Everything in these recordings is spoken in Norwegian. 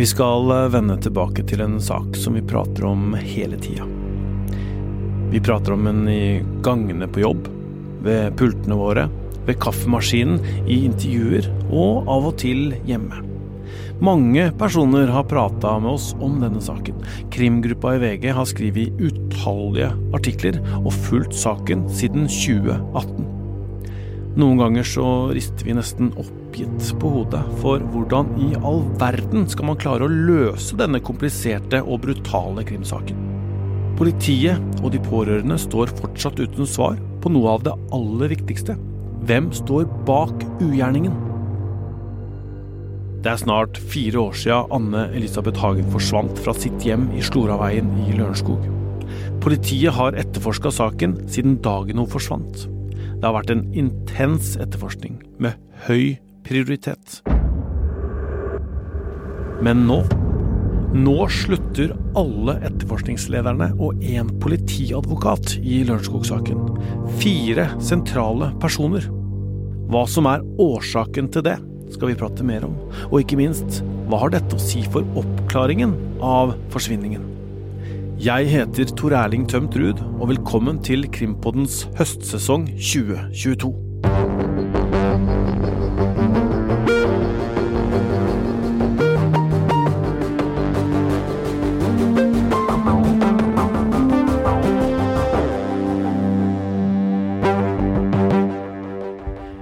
Vi skal eh, vende tilbake til en sak som vi prater om hele tida. Vi prater om den i gangene på jobb, ved pultene våre, ved kaffemaskinen, i intervjuer og av og til hjemme. Mange personer har prata med oss om denne saken. Krimgruppa i VG har skrevet utallige artikler og fulgt saken siden 2018. Noen ganger så rister vi nesten oppgitt på hodet, for hvordan i all verden skal man klare å løse denne kompliserte og brutale krimsaken? Politiet og de pårørende står fortsatt uten svar på noe av det aller viktigste. Hvem står bak ugjerningen? Det er snart fire år siden Anne Elisabeth Hagen forsvant fra sitt hjem i Sloraveien i Lørenskog. Politiet har etterforska saken siden dagen hun forsvant. Det har vært en intens etterforskning med høy prioritet. Men nå Nå slutter alle etterforskningslederne og en politiadvokat i Lørenskog-saken. Fire sentrale personer. Hva som er årsaken til det, skal vi prate mer om. Og ikke minst, hva har dette å si for oppklaringen av forsvinningen? Jeg heter Tor Erling Tømt Ruud, og velkommen til Krimpoddens høstsesong 2022.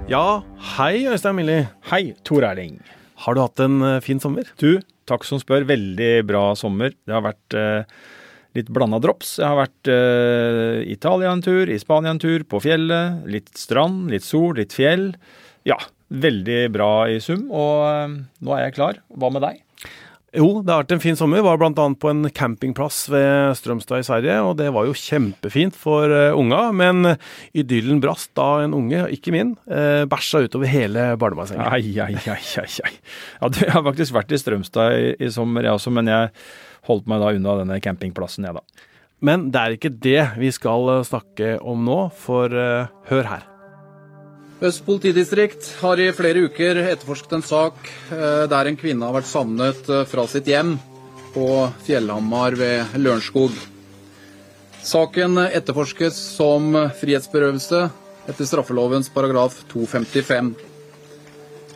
Ja, hei Øystein Millie. Hei, Tor Erling. Har du hatt en eh, fin sommer? Du, takk som spør. Veldig bra sommer. Det har vært eh, litt blanda drops. Jeg har vært eh, Italia en tur, i Spania en tur, på fjellet. Litt strand, litt sol, litt fjell. Ja, veldig bra i sum. Og eh, nå er jeg klar. Hva med deg? Jo, det har vært en fin sommer. Var bl.a. på en campingplass ved Strømstad i Sverige, og det var jo kjempefint for uh, unga. Men idyllen brast da en unge, ikke min, uh, bæsja utover hele barnebassenget. Ai, ai, ai, ai, ai. Ja, du, jeg har faktisk vært i Strømstad i, i sommer, jeg også, men jeg holdt meg da unna denne campingplassen, jeg, da. Men det er ikke det vi skal uh, snakke om nå, for hør her. Øst politidistrikt har i flere uker etterforsket en sak eh, der en kvinne har vært savnet eh, fra sitt hjem på Fjellhamar ved Lørenskog. Saken etterforskes som frihetsberøvelse etter straffelovens paragraf 255.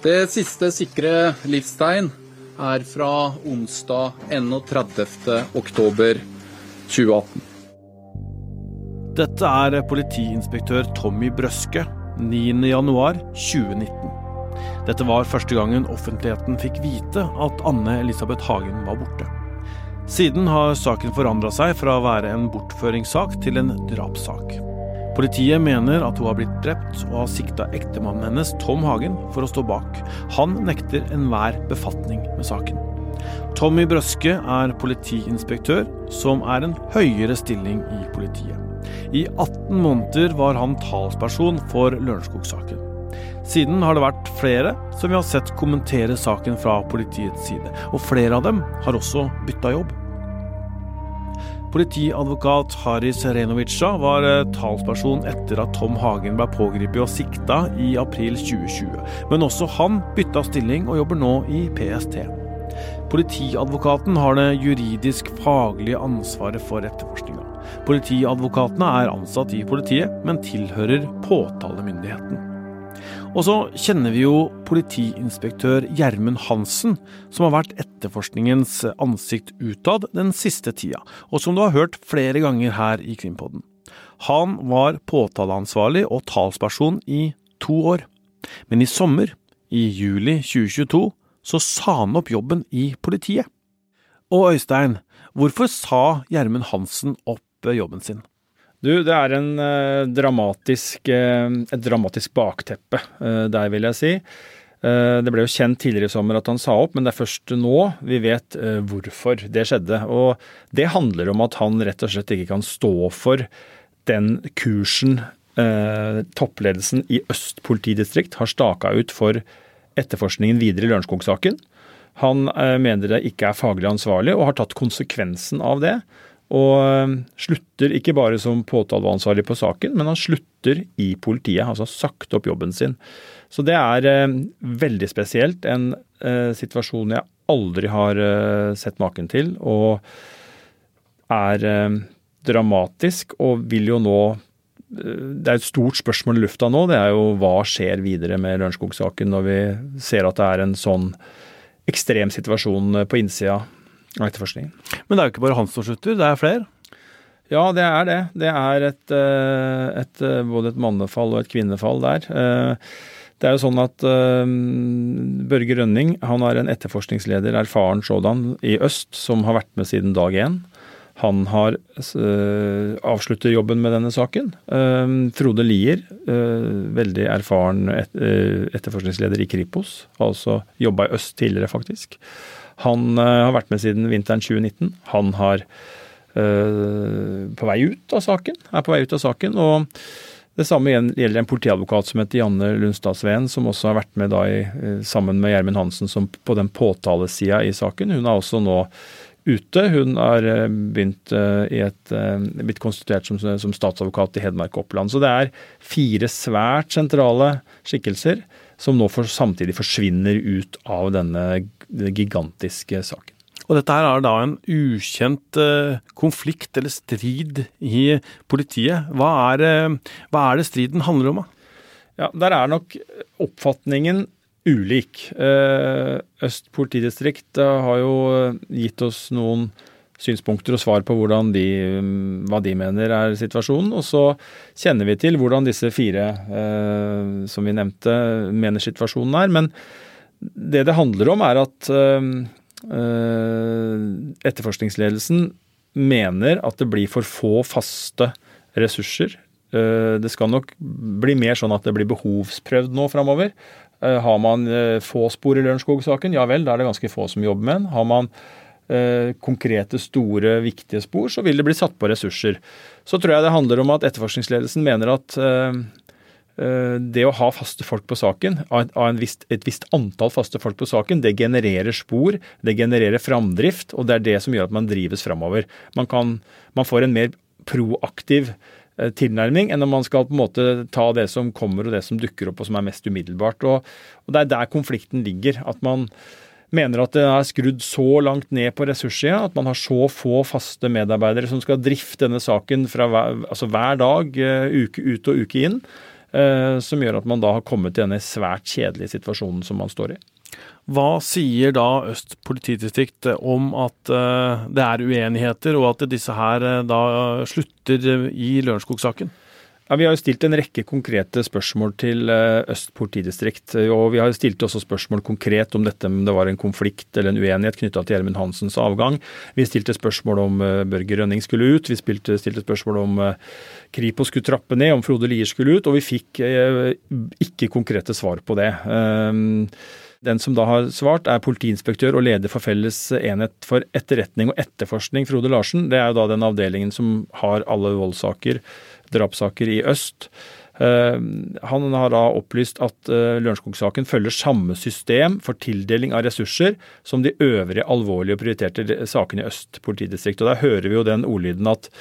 Det siste sikre livstegn er fra onsdag 31. oktober 2018. Dette er politiinspektør Tommy Brøske 9.1.2019. Dette var første gangen offentligheten fikk vite at Anne Elisabeth Hagen var borte. Siden har saken forandra seg fra å være en bortføringssak til en drapssak. Politiet mener at hun har blitt drept og har sikta ektemannen hennes, Tom Hagen, for å stå bak. Han nekter enhver befatning med saken. Tommy Brøske er politiinspektør, som er en høyere stilling i politiet. I 18 måneder var han talsperson for Lørenskog-saken. Siden har det vært flere som vi har sett kommentere saken fra politiets side, og flere av dem har også bytta jobb. Politiadvokat Haris Renovica var eh, talsperson etter at Tom Hagen ble pågrepet og sikta i april 2020, men også han bytta stilling og jobber nå i PST. Politiadvokaten har det juridisk-faglige ansvaret for etterforskninga. Politiadvokatene er ansatt i politiet, men tilhører påtalemyndigheten. Og så kjenner vi jo politiinspektør Gjermund Hansen, som har vært etterforskningens ansikt utad den siste tida, og som du har hørt flere ganger her i Krimpodden. Han var påtaleansvarlig og talsperson i to år, men i sommer, i juli 2022, så sa han opp jobben i politiet. Og Øystein, hvorfor sa Gjermund Hansen opp jobben sin? Du, det er en, uh, dramatisk, uh, et dramatisk bakteppe uh, der, vil jeg si. Det ble jo kjent tidligere i sommer at han sa opp, men det er først nå vi vet hvorfor det skjedde. Og det handler om at han rett og slett ikke kan stå for den kursen toppledelsen i Øst politidistrikt har staka ut for etterforskningen videre i Lørenskog-saken. Han mener det ikke er faglig ansvarlig, og har tatt konsekvensen av det Og eh, slutter ikke bare som påtaleansvarlig på saken, men han slutter i politiet. Altså har sagt opp jobben sin. Så det er eh, veldig spesielt. En eh, situasjon jeg aldri har sett maken til. Og er dramatisk, og vil jo nå det er et stort spørsmål i lufta nå. Det er jo hva skjer videre med Lørenskog-saken når vi ser at det er en sånn ekstrem situasjon på innsida av etterforskningen. Men det er jo ikke bare han som slutter, det er flere? Ja, det er det. Det er et, eh, et, eh, både et mannefall og et kvinnefall der. Eh, det er jo sånn at Børge Rønning han er en etterforskningsleder, erfaren sådan, i øst, som har vært med siden dag én. Han har avslutter jobben med denne saken. Frode Lier, veldig erfaren etterforskningsleder i Kripos, altså jobba i øst tidligere, faktisk. Han har vært med siden vinteren 2019. Han har på vei ut av saken, er på vei ut av saken. og det samme gjelder en politiadvokat som heter Janne Lundstad Sveen, som også har vært med i, sammen med Gjermund Hansen som på den påtalesida i saken. Hun er også nå ute. Hun har eh, begynt eh, i et, eh, blitt konstituert som, som statsadvokat i Hedmark og Oppland. Så det er fire svært sentrale skikkelser som nå for, samtidig forsvinner ut av denne gigantiske saken. Og dette her er da en ukjent konflikt eller strid i politiet. Hva er, hva er det striden handler om? Ja, Der er nok oppfatningen ulik. Eh, Øst politidistrikt eh, har jo eh, gitt oss noen synspunkter og svar på de, mm, hva de mener er situasjonen. Og så kjenner vi til hvordan disse fire som vi nevnte, mener situasjonen er. Men det det handler om, er at etterforskningsledelsen mener at det blir for få faste ressurser. Det skal nok bli mer sånn at det blir behovsprøvd nå framover. Eh, har man eh, få spor i Lørenskog-saken, ja vel, da er det ganske få som jobber med den. Har man eh, konkrete, store, viktige spor, så vil det bli satt på ressurser. Så tror jeg det handler om at etterforskningsledelsen mener at det å ha faste folk på saken, av visst, et visst antall faste folk på saken, det genererer spor, det genererer framdrift, og det er det som gjør at man drives framover. Man, man får en mer proaktiv Eh, tilnærming enn om man skal på en måte ta det som kommer og det som dukker opp og som er mest umiddelbart. Og, og Det er der konflikten ligger. At man mener at det er skrudd så langt ned på ressurssida at man har så få faste medarbeidere som skal drifte denne saken hver, altså hver dag, eh, uke ut og uke inn, eh, som gjør at man da har kommet i denne svært kjedelige situasjonen som man står i. Hva sier da Øst politidistrikt om at uh, det er uenigheter, og at disse her uh, da slutter i Lørenskog-saken? Ja, Vi har jo stilt en rekke konkrete spørsmål til uh, Øst politidistrikt. Og vi har jo stilt også spørsmål konkret om dette om det var en konflikt eller en uenighet knytta til Gjermund Hansens avgang. Vi stilte spørsmål om Børge Rønning skulle ut. Vi stilte, stilte spørsmål om Kripos skulle trappe ned, om Frode Lier skulle ut. Og vi fikk ikke konkrete svar på det. Den som da har svart, er politiinspektør og leder for Felles enhet for etterretning og etterforskning, Frode Larsen. Det er jo da den avdelingen som har alle voldssaker, drapssaker i øst. Eh, han har da opplyst at eh, Lørenskog-saken følger samme system for tildeling av ressurser som de øvrige alvorlige og prioriterte sakene i Øst politidistrikt. Og Der hører vi jo den ordlyden at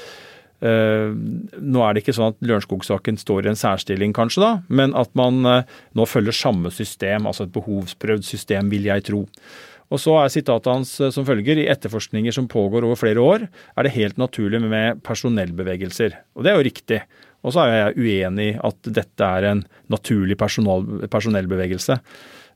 nå er det ikke sånn at Lørenskog-saken står i en særstilling, kanskje, da, men at man eh, nå følger samme system, altså et behovsprøvd system, vil jeg tro. Og så er sitatet hans eh, som følger i etterforskninger som pågår over flere år, er det helt naturlig med personellbevegelser. Og det er jo riktig. Og så er jeg uenig i at dette er en naturlig personellbevegelse.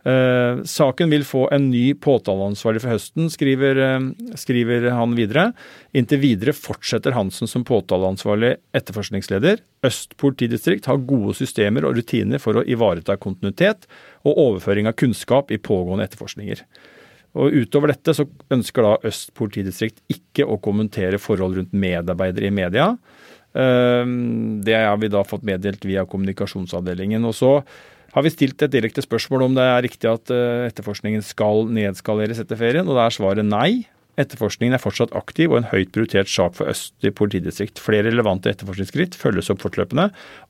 Eh, saken vil få en ny påtaleansvarlig for høsten, skriver, eh, skriver, han videre. Inntil videre fortsetter Hansen som påtaleansvarlig etterforskningsleder. Øst politidistrikt har gode systemer og rutiner for å ivareta kontinuitet og overføring av kunnskap i pågående etterforskninger. Og Utover dette så ønsker da Øst politidistrikt ikke å kommentere forhold rundt medarbeidere i media. Eh, det har vi da fått meddelt via kommunikasjonsavdelingen. Og så har vi stilt et direkte spørsmål om det er riktig at eh, etterforskningen skal nedskaleres etter ferien, og da er svaret nei. Etterforskningen er fortsatt aktiv og en høyt prioritert sak for Øst politidistrikt. Flere relevante etterforskningsskritt følges opp fortløpende,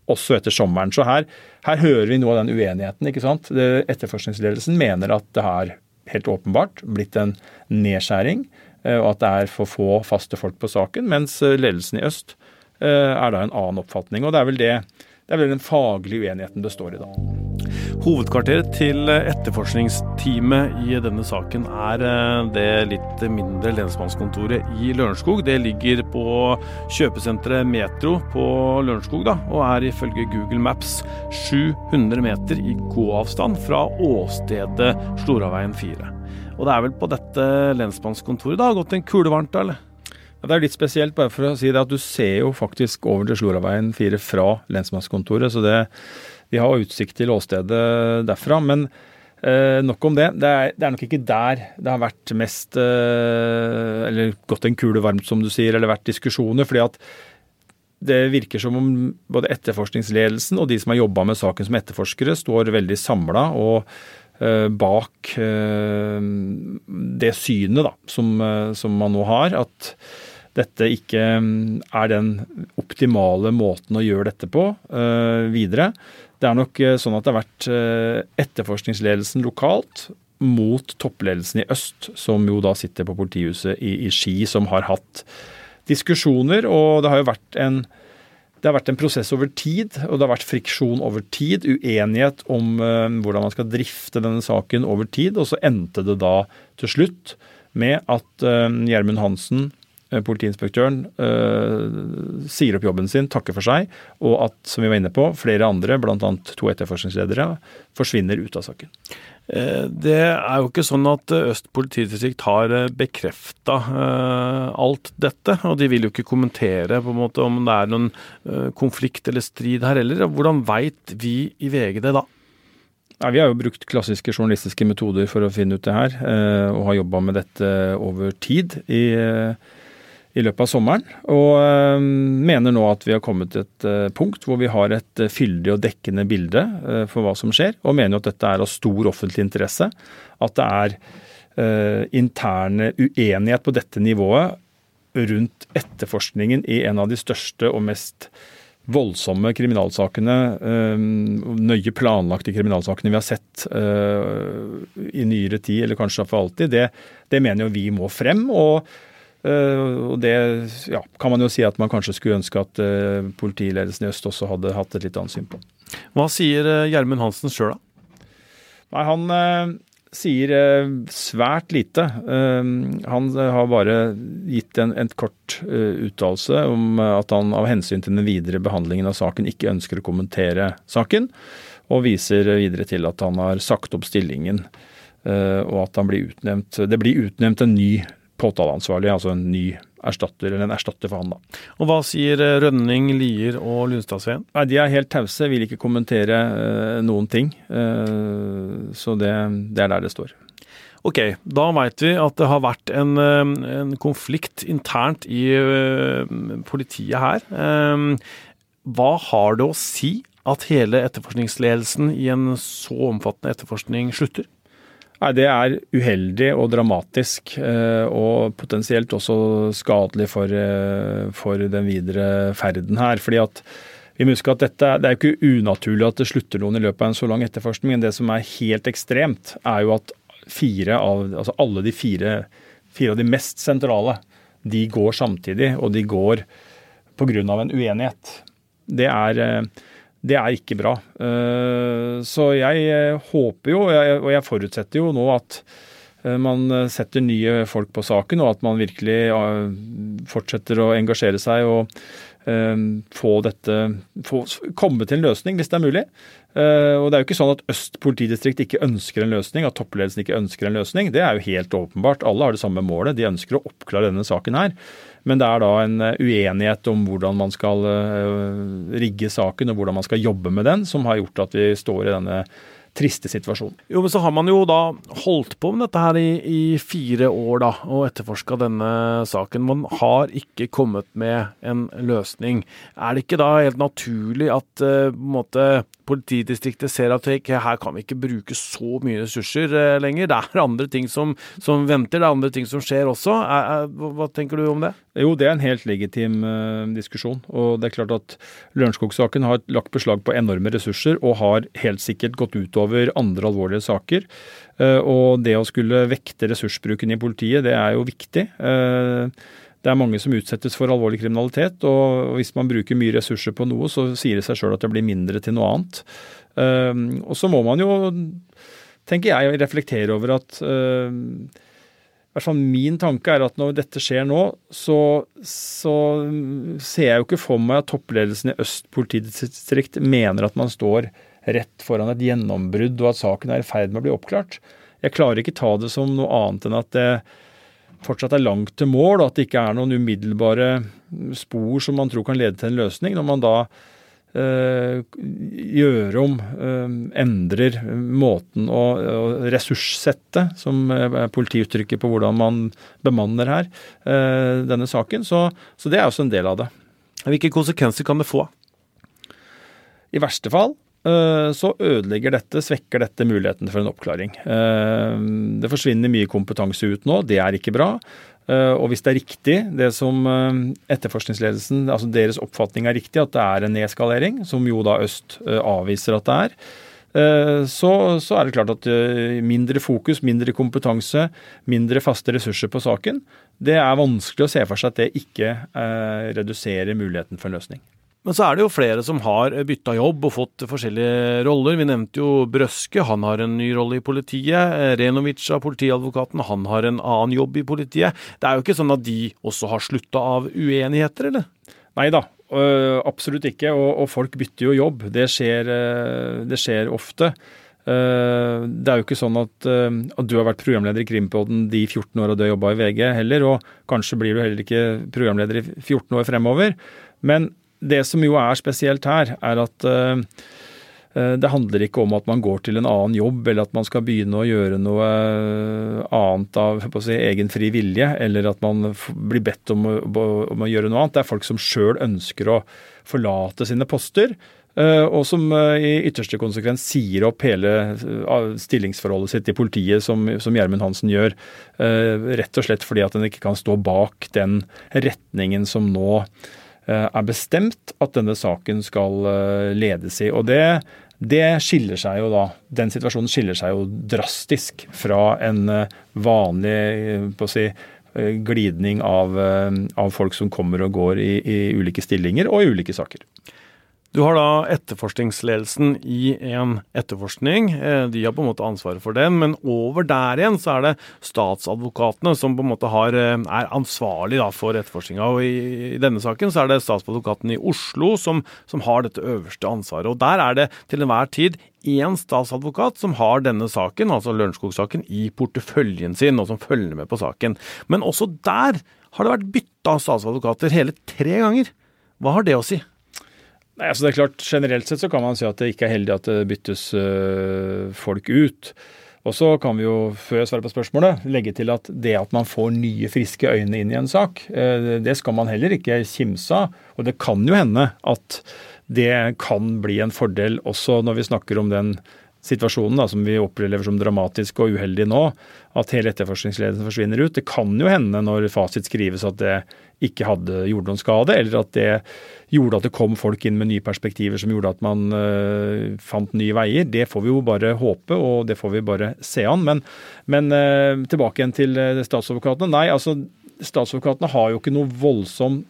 også etter sommeren. Så her, her hører vi noe av den uenigheten. ikke sant? Etterforskningsledelsen mener at det har helt åpenbart blitt en nedskjæring og at det er for få faste folk på saken, mens ledelsen i øst er da en annen oppfatning. Og det er vel det det er vel den faglige uenigheten det står i da. Hovedkvarteret til etterforskningsteamet i denne saken er eh, det litt mindre lensmannskontoret i Lørenskog. Det ligger på kjøpesenteret Metro på Lørenskog, og er ifølge Google Maps 700 meter i gåavstand fra åstedet Sloraveien 4. Og det er vel på dette lensmannskontoret det har gått en kule varmt, da, eller? Det er litt spesielt, bare for å si det, at du ser jo faktisk over til Sloraveien 4 fra lensmannskontoret. Så det, de har utsikt til åstedet derfra. Men eh, nok om det. Det er, det er, nok ikke der det har vært mest eh, Eller gått en kule varmt, som du sier, eller vært diskusjoner. fordi at det virker som om både etterforskningsledelsen og de som har jobba med saken som etterforskere, står veldig samla og eh, bak uh, det synet da, som, uh, som, man nå har. At dette ikke mm, er den optimale måten å gjøre dette på uh, videre. Det er nok uh, sånn at det har vært uh, etterforskningsledelsen lokalt mot toppledelsen i øst, som jo da sitter på politihuset i, i Ski, som har hatt diskusjoner. Og det har jo vært en det har vært en prosess over tid, og det har vært friksjon over tid. Uenighet om hvordan man skal drifte denne saken over tid. Og så endte det da til slutt med at Gjermund Hansen Eh, politiinspektøren uh, sier opp jobben sin, takker for seg, og at, som vi var inne på, flere andre, bl.a. to etterforskningsledere, forsvinner ut av saken. Eh, det er jo ikke sånn at Øst politidistrikt har bekrefta alt dette, og de vil jo ikke kommentere på en måte om det er noen konflikt eller strid her heller. Hvordan veit vi i VG det da? Ja, vi har jo brukt klassiske journalistiske metoder for å finne ut det her, og har jobba med dette over tid. i i løpet av sommeren. Og eh, mener nå at vi har kommet til et eh, punkt hvor vi har et eh, fyldig og dekkende bilde for hva som skjer, og mener at dette er av stor offentlig interesse. At det er interne uenighet på dette nivået rundt etterforskningen i en av de største og mest voldsomme kriminalsakene, nøye planlagte kriminalsakene vi har sett i nyere tid, eller kanskje for alltid, det, det mener jo vi må frem. og og det ja, kan man jo si at man kanskje skulle ønske at eh, politiledelsen i øst også hadde hatt et litt annet syn på. Hva sier eh, Gjermund Hansen sjøl, da? Nei, Han eh, sier eh, svært lite. Eh, han har bare gitt en, en kort uttalelse om at han av hensyn til den videre behandlingen av saken ikke ønsker å kommentere saken, og viser videre til at han har sagt opp stillingen. Og at han blir utnevnt, det blir utnevnt en ny påtaleansvarlig, altså en ny erstatter, eller en erstatter for han. da. Og Hva sier eh, Rønning, Lier og Lunstadsveen? Nei, De er helt tause, vil ikke kommentere uh, noen ting. Uh, så det, det, er der det står. Ok, da veit vi at det har vært en, en konflikt internt i uh, politiet her. hva har det å si at hele etterforskningsledelsen i en så omfattende etterforskning slutter? Nei, Det er uheldig og dramatisk, eh, og potensielt også skadelig for, eh, for den videre ferden her. fordi at vi må huske at dette, Det er jo ikke unaturlig at det slutter noen i løpet av en så lang etterforskning, men det som er helt ekstremt, er jo at fire av, altså alle de fire, fire av de mest sentrale de går samtidig, og de går pga. en uenighet. Det er eh, det er ikke bra. Eh, så jeg eh, håper jo, og jeg forutsetter jo nå at eh, man setter nye folk på saken, og at man virkelig fortsetter å engasjere seg og få dette få, Komme til en løsning, hvis det er mulig. Og det er jo ikke sånn at Øst politidistrikt ikke ønsker en løsning, at toppledelsen ikke ønsker en løsning. Det er jo helt åpenbart. Alle har det samme målet. De ønsker å oppklare denne saken her. Men det er da en eh, uenighet om hvordan man skal eh, rigge saken og hvordan man skal jobbe med den, som har gjort at vi står i denne triste situasjonen. Jo, men så har man jo da holdt på med dette her i, i fire år da, og etterforska denne saken. Man har ikke kommet med en løsning. Er det ikke da helt naturlig at uh, politidistriktet ser at her kan vi ikke bruke så mye ressurser eh, lenger. Det er andre ting som, som venter, det er andre ting som skjer også. Er, er, hva tenker du om det? Jo, det er en helt legitim eh, diskusjon. Og det er klart at Lørenskog-saken har lagt beslag på enorme ressurser og har helt sikkert gått utover andre alvorlige saker. Eh, og det å skulle vekte ressursbruken i politiet, det er jo viktig. Uh, det er mange som utsettes for alvorlig kriminalitet, og hvis man bruker mye ressurser på noe, så sier det seg sjøl at det blir mindre til noe annet. Ehm, og så må man jo, tenker jeg, reflektere over at ehm, hvert fall Min tanke er at når dette skjer nå, så, så ser jeg jo ikke for meg at toppledelsen i Øst politidistrikt mener at man står rett foran et gjennombrudd og at saken er i ferd med å bli oppklart. Jeg klarer ikke ta det som noe annet enn at det, fortsatt er langt til mål, og at det ikke er noen umiddelbare spor som man tror kan lede til en løsning. Når man da eh, gjør om, eh, endrer måten å, å ressurssette, som er politiuttrykket på hvordan man bemanner her, eh, denne saken. Så, så det er også en del av det. Hvilke konsekvenser kan det få? I verste fall Eh, så ødelegger dette, svekker dette muligheten for en oppklaring. Eh, det forsvinner mye kompetanse ut nå, det er ikke bra. Eh, og hvis det er riktig, det som etterforskningsledelsen, altså deres oppfatning er riktig, at det er en nedskalering, som jo da Øst avviser at det er, så, så, er det klart at mindre fokus, mindre kompetanse, mindre faste ressurser på saken, det er vanskelig å se for seg at det ikke reduserer muligheten for en løsning. Men så er det jo flere som har bytta jobb og fått forskjellige roller. Vi nevnte jo Brøske, han har en ny rolle i politiet. Renovica, politiadvokaten, han har en annen jobb i politiet. Det er jo ikke sånn at de også har slutta av uenigheter, eller? Nei da, absolutt ikke. Og, folk bytter jo jobb. Det skjer, det skjer ofte. Det er jo ikke sånn at, at, du har vært programleder i Krimpodden de 14 åra du har jobba i VG heller, og kanskje blir du heller ikke programleder i 14 år fremover. Men det som jo er spesielt her, er at uh, det handler ikke om at man går til en annen jobb, eller at man skal begynne å gjøre noe annet av si, egen fri vilje, eller at man blir bedt om å, om å gjøre noe annet. Det er folk som sjøl ønsker å forlate sine poster, og som i ytterste konsekvens sier opp hele stillingsforholdet sitt i politiet, som Gjermund Hansen gjør. Rett og slett fordi at en ikke kan stå bak den retningen som nå Eh, er bestemt at denne saken skal eh, ledes i. Og det, det skiller seg jo da, Den situasjonen skiller seg jo drastisk fra en eh, vanlig på å si, glidning av, av folk som kommer og går i, i ulike stillinger og i ulike saker. Du har da etterforskningsledelsen i en etterforskning. Eh, de har på en måte ansvaret for den, men over der igjen så er det statsadvokatene som på en måte har, eh, er ansvarlig for etterforskninga. Og i, denne saken så er det statsadvokaten i Oslo som, som har dette øverste ansvaret. Og der er det til enhver tid én statsadvokat som har denne saken, altså Lørenskog-saken, i porteføljen sin, og som følger med på saken. Men også der har det vært bytta statsadvokater hele tre ganger. Hva har det å si? Nei, altså det er klart, Generelt sett så kan man si at det ikke er heldig at det byttes øh, folk ut. Og så kan vi jo, før jeg svarer på spørsmålet, legge til at det at man får nye, friske øyne inn i en sak, øh, det skal man heller ikke kimse av. Og det kan jo hende at det kan bli en fordel også når vi snakker om den situasjonen da, som vi opplever som dramatisk og uheldig nå, at hele etterforskningsledelsen forsvinner ut. Det kan jo hende når fasit skrives at det ikke hadde gjort noen skade, eller at det gjorde at det kom folk inn med nye perspektiver som gjorde at man uh, fant nye veier. Det får vi jo bare håpe, og det får vi bare se an. Men, men uh, tilbake igjen til uh, statsadvokatene. Nei, altså statsadvokatene har jo ikke noe voldsom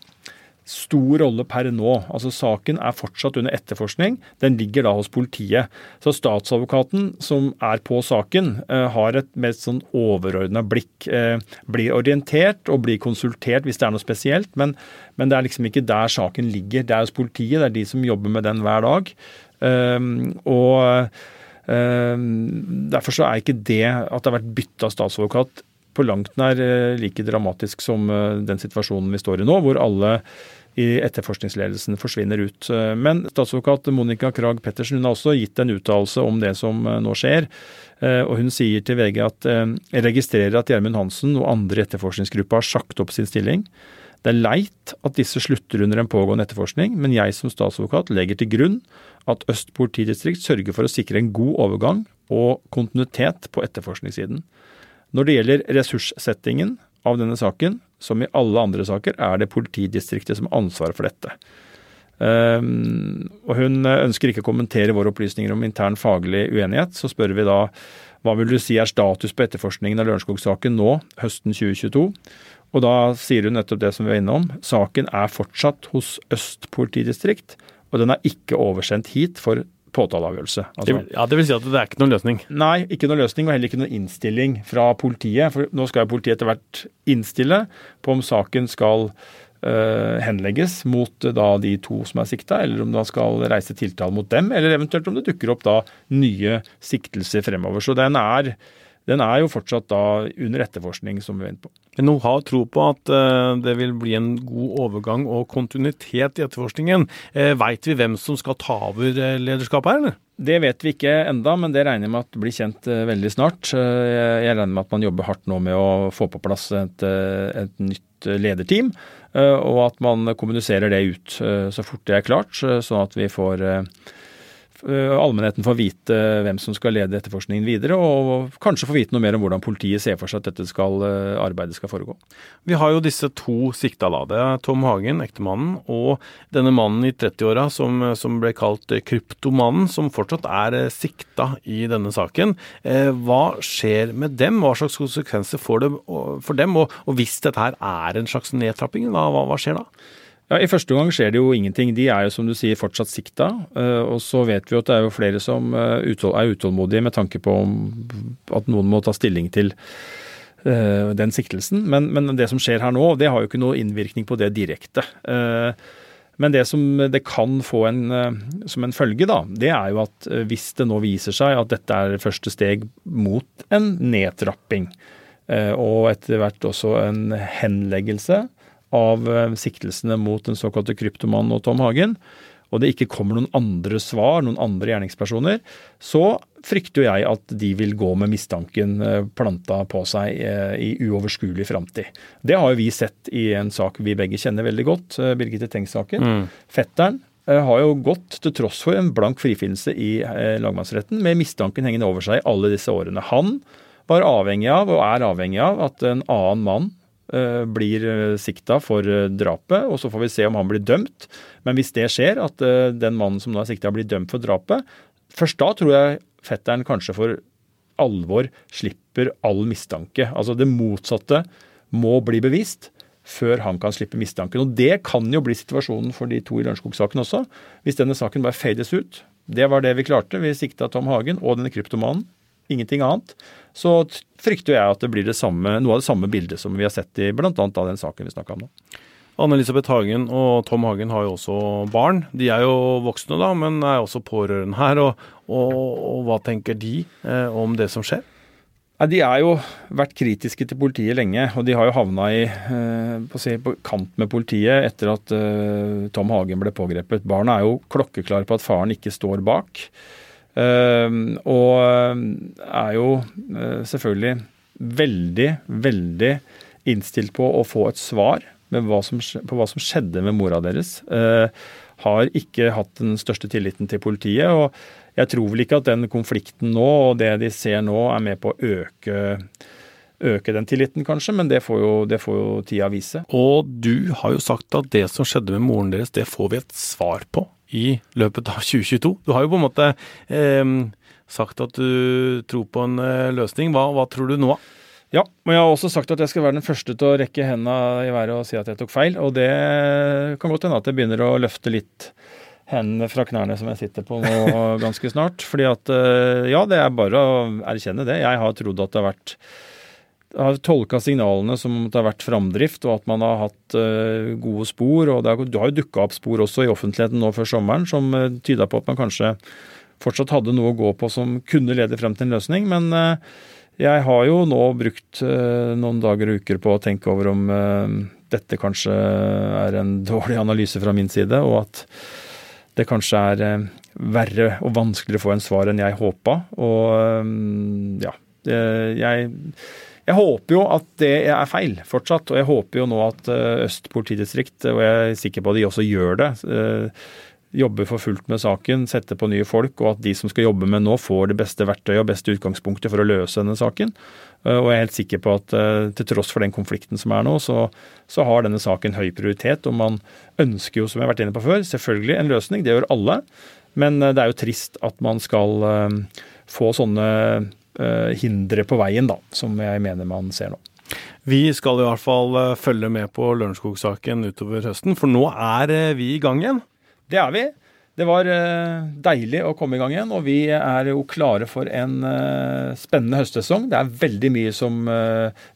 stor rolle per nå. Altså Saken er fortsatt under etterforskning. Den ligger da hos politiet. Så statsadvokaten som er på saken, eh, har et mer sånn overordna blikk. Eh, blir orientert og blir konsultert hvis det er noe spesielt, men, men, det er liksom ikke der saken ligger. Det er hos politiet, det er de som jobber med den hver dag. Um, og um, Derfor så er ikke det at det har vært bytta statsadvokat på langt nær like dramatisk som den situasjonen vi står i nå, hvor alle i etterforskningsledelsen forsvinner ut. Men statsadvokat Monica Krag Pettersen hun har også gitt en uttalelse om det som eh, nå skjer. Eh, og Hun sier til VG at eh, jeg registrerer at Gjermund Hansen og andre i etterforskningsgruppa har sagt opp sin stilling. Det er leit at disse slutter under en pågående etterforskning, men jeg som statsadvokat legger til grunn at Øst politidistrikt sørger for å sikre en god overgang og kontinuitet på etterforskningssiden. Når det gjelder ressurssettingen av denne saken, som i alle andre saker, er det politidistriktet som har ansvaret for dette. Um, og Hun ønsker ikke å kommentere våre opplysninger om intern faglig uenighet. Så spør vi da hva vil du si er status på etterforskningen av Lørenskog-saken nå, høsten 2022? Og da sier hun nettopp det som vi var innom. Saken er fortsatt hos Øst politidistrikt, og den er ikke oversendt hit for påtaleavgjørelse. Altså, ja, Det vil si at det er ikke noen løsning? Nei, ikke noen løsning, og heller ikke noen innstilling fra politiet. For nå skal jo politiet etter hvert innstille på om saken skal uh, henlegges mot uh, da de to som er sikta, eller om da skal reise tiltale mot dem, eller eventuelt om det dukker opp da nye siktelser fremover. Så den er den er jo fortsatt da under etterforskning, som vi venter på. Men hun har tro på at uh, det vil bli en god overgang og kontinuitet i etterforskningen. Uh, Veit vi hvem som skal ta over uh, lederskapet her, eller? Det vet vi ikke enda, men det regner jeg med at blir kjent veldig snart. Jeg regner med at man jobber hardt nå med å få på plass et, et nytt lederteam, og at man kommuniserer det ut så fort det er klart, sånn at vi får Eh, allmennheten får vite hvem som skal lede etterforskningen videre, og kanskje få vite noe mer om hvordan politiet ser for seg at dette skal, eh, arbeidet skal foregå. Vi har jo disse to sikta, da. Det er Tom Hagen, ektemannen, og denne mannen i 30-åra som, som, ble kalt kryptomannen, som fortsatt er eh, sikta i denne saken. Hva skjer med dem? Hva slags konsekvenser får det for dem? Og, og hvis dette her er en slags nedtrapping, hva, hva skjer da? Ja, I første omgang skjer det jo ingenting. De er jo som du sier fortsatt sikta. Eh, og så vet vi at det er jo flere som eh, er utålmodige med tanke på at noen må ta stilling til eh, den siktelsen. Men, men, det som skjer her nå, det har jo ikke noe innvirkning på det direkte. Men det som det kan få en, som en følge, da, det er jo at hvis det nå viser seg at dette er første steg mot en nedtrapping, og etter hvert også en henleggelse av eh, siktelsene mot den såkalte kryptomannen og Tom Hagen, og det ikke kommer noen andre svar, noen andre gjerningspersoner, så frykter jeg at de vil gå med mistanken eh, planta på seg eh, i uoverskuelig framtid. Det har jo vi sett i en sak vi begge kjenner veldig godt, Birgitte Tengs-saken. Mm. Fetteren har jo gått, til tross for en blank frifinnelse i lagmannsretten, med mistanken hengende over seg alle disse årene. Han var avhengig av, og er avhengig av, at en annen mann blir eh, sikta for eh, drapet, og så får vi se om han blir dømt. Men hvis det skjer, at den mannen som nå er sikta blir dømt for drapet, først da tror jeg fetteren kanskje for alvor slipper all mistanke. Altså det motsatte må bli bevist før han kan slippe mistanken. Og Det kan jo bli situasjonen for de to i Lørenskog-saken også. Hvis denne saken bare fades ut. Det var det vi klarte. Vi sikta Tom Hagen og denne kryptomanen ingenting annet, så frykter jeg at det blir det samme, noe av det samme bildet som vi har sett i bl.a. den saken vi snakka om nå. Anne-Elisabeth Hagen og Tom Hagen har jo også barn. De er jo voksne, da, men er også pårørende her. Og, og, og hva tenker de eh, om det som skjer? Nei, de har jo vært kritiske til politiet lenge, og de har jo havna i, eh, på, si, på, kant med politiet etter at eh, Tom Hagen ble pågrepet. Barna er jo klokkeklare på at faren ikke står bak. Ehm, og eh, er jo eh, selvfølgelig veldig, veldig innstilt på å få et svar hva som, på hva som skjedde med mora deres. Eh, har ikke hatt den største tilliten til politiet. og Jeg tror vel ikke at den konflikten nå og det de ser nå, er med på å øke, øke den tilliten, kanskje, men det får, jo, det får jo tida vise. Og du har jo sagt at det som skjedde med moren deres, det får vi et svar på i løpet av 2022. Du har jo på en måte eh, sagt at du tror på en eh, løsning. Hva, hva, tror du nå? Ja, men jeg har også sagt at jeg skal være den første til å rekke hendene i været og si at jeg tok feil. Og det kan godt hende at jeg begynner å løfte litt hendene fra knærne som jeg sitter på nå ganske snart. Fordi at eh, ja, det er bare å erkjenne det. Jeg har trodd at det har vært har tolka signalene som at det har vært framdrift, og at man har hatt uh, gode spor. og Det har, jo dukka opp spor også i offentligheten nå før sommeren som uh, tyda på at man kanskje fortsatt hadde noe å gå på som kunne lede frem til en løsning. Men uh, jeg har jo nå brukt noen dager og uker på å tenke over om dette kanskje er en dårlig analyse fra min side, og at det kanskje er verre og vanskeligere å få en svar enn jeg håpa. Og ja, jeg jeg håper jo at det er feil fortsatt, og jeg håper jo nå at eh, Øst politidistrikt, og jeg er sikker på at de også gjør det, jobber for fullt med saken, setter på nye folk, og at de som skal jobbe med nå, får det beste verktøyet og beste utgangspunktet for å løse denne saken. Eh, og jeg er helt sikker på at eh, til tross for den konflikten som er nå, så, så har denne saken høy prioritet. Og man ønsker jo, som jeg har vært inne på før, selvfølgelig en løsning. Det gjør alle. Men det er jo trist at man skal få sånne hindre på veien, da, som jeg mener man ser nå. Vi skal i hvert fall eh, følge med på Lørenskog-saken utover høsten, for nå er eh, vi i gang igjen. Det er vi. Det var eh, deilig å komme i gang igjen, og vi er jo klare for en spennende høstsesong. Det er veldig mye som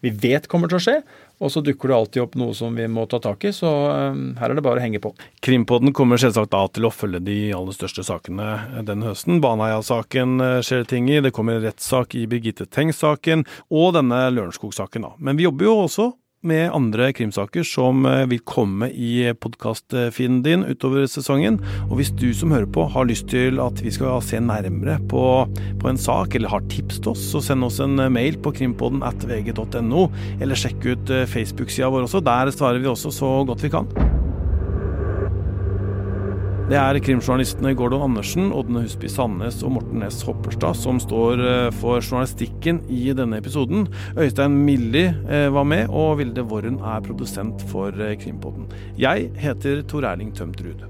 vi vet kommer til å skje, og så dukker det alltid opp noe som vi må ta tak i, så um, her er det bare å henge på. Krimpodden kommer selvsagt da til å følge de aller største sakene denne høsten. Baneheia-saken eh, skjer ting i, det kommer rettssak i Birgitte Tengs-saken, og denne Lørenskog-saken. da. Men vi jobber jo også med andre krimsaker som eh, vil komme i podkastfeeden din utover sesongen. Og hvis du som hører på har lyst til at vi skal se nærmere på, på en sak, eller har tips til oss, så send oss en mail på krimpodden at vg.no, eller sjekk ut eh, Facebook-sida vår også. Der svarer vi også så godt vi kan. Det er krimjournalistene Gordon Andersen, Ådne Husby Sandnes og Morten Næss Hopperstad som står eh, for journalistikken i denne episoden. Øystein Milli eh, var med, og Vilde Worren er produsent for eh, Krimpodden. Jeg heter Tor Erling Tømt Ruud.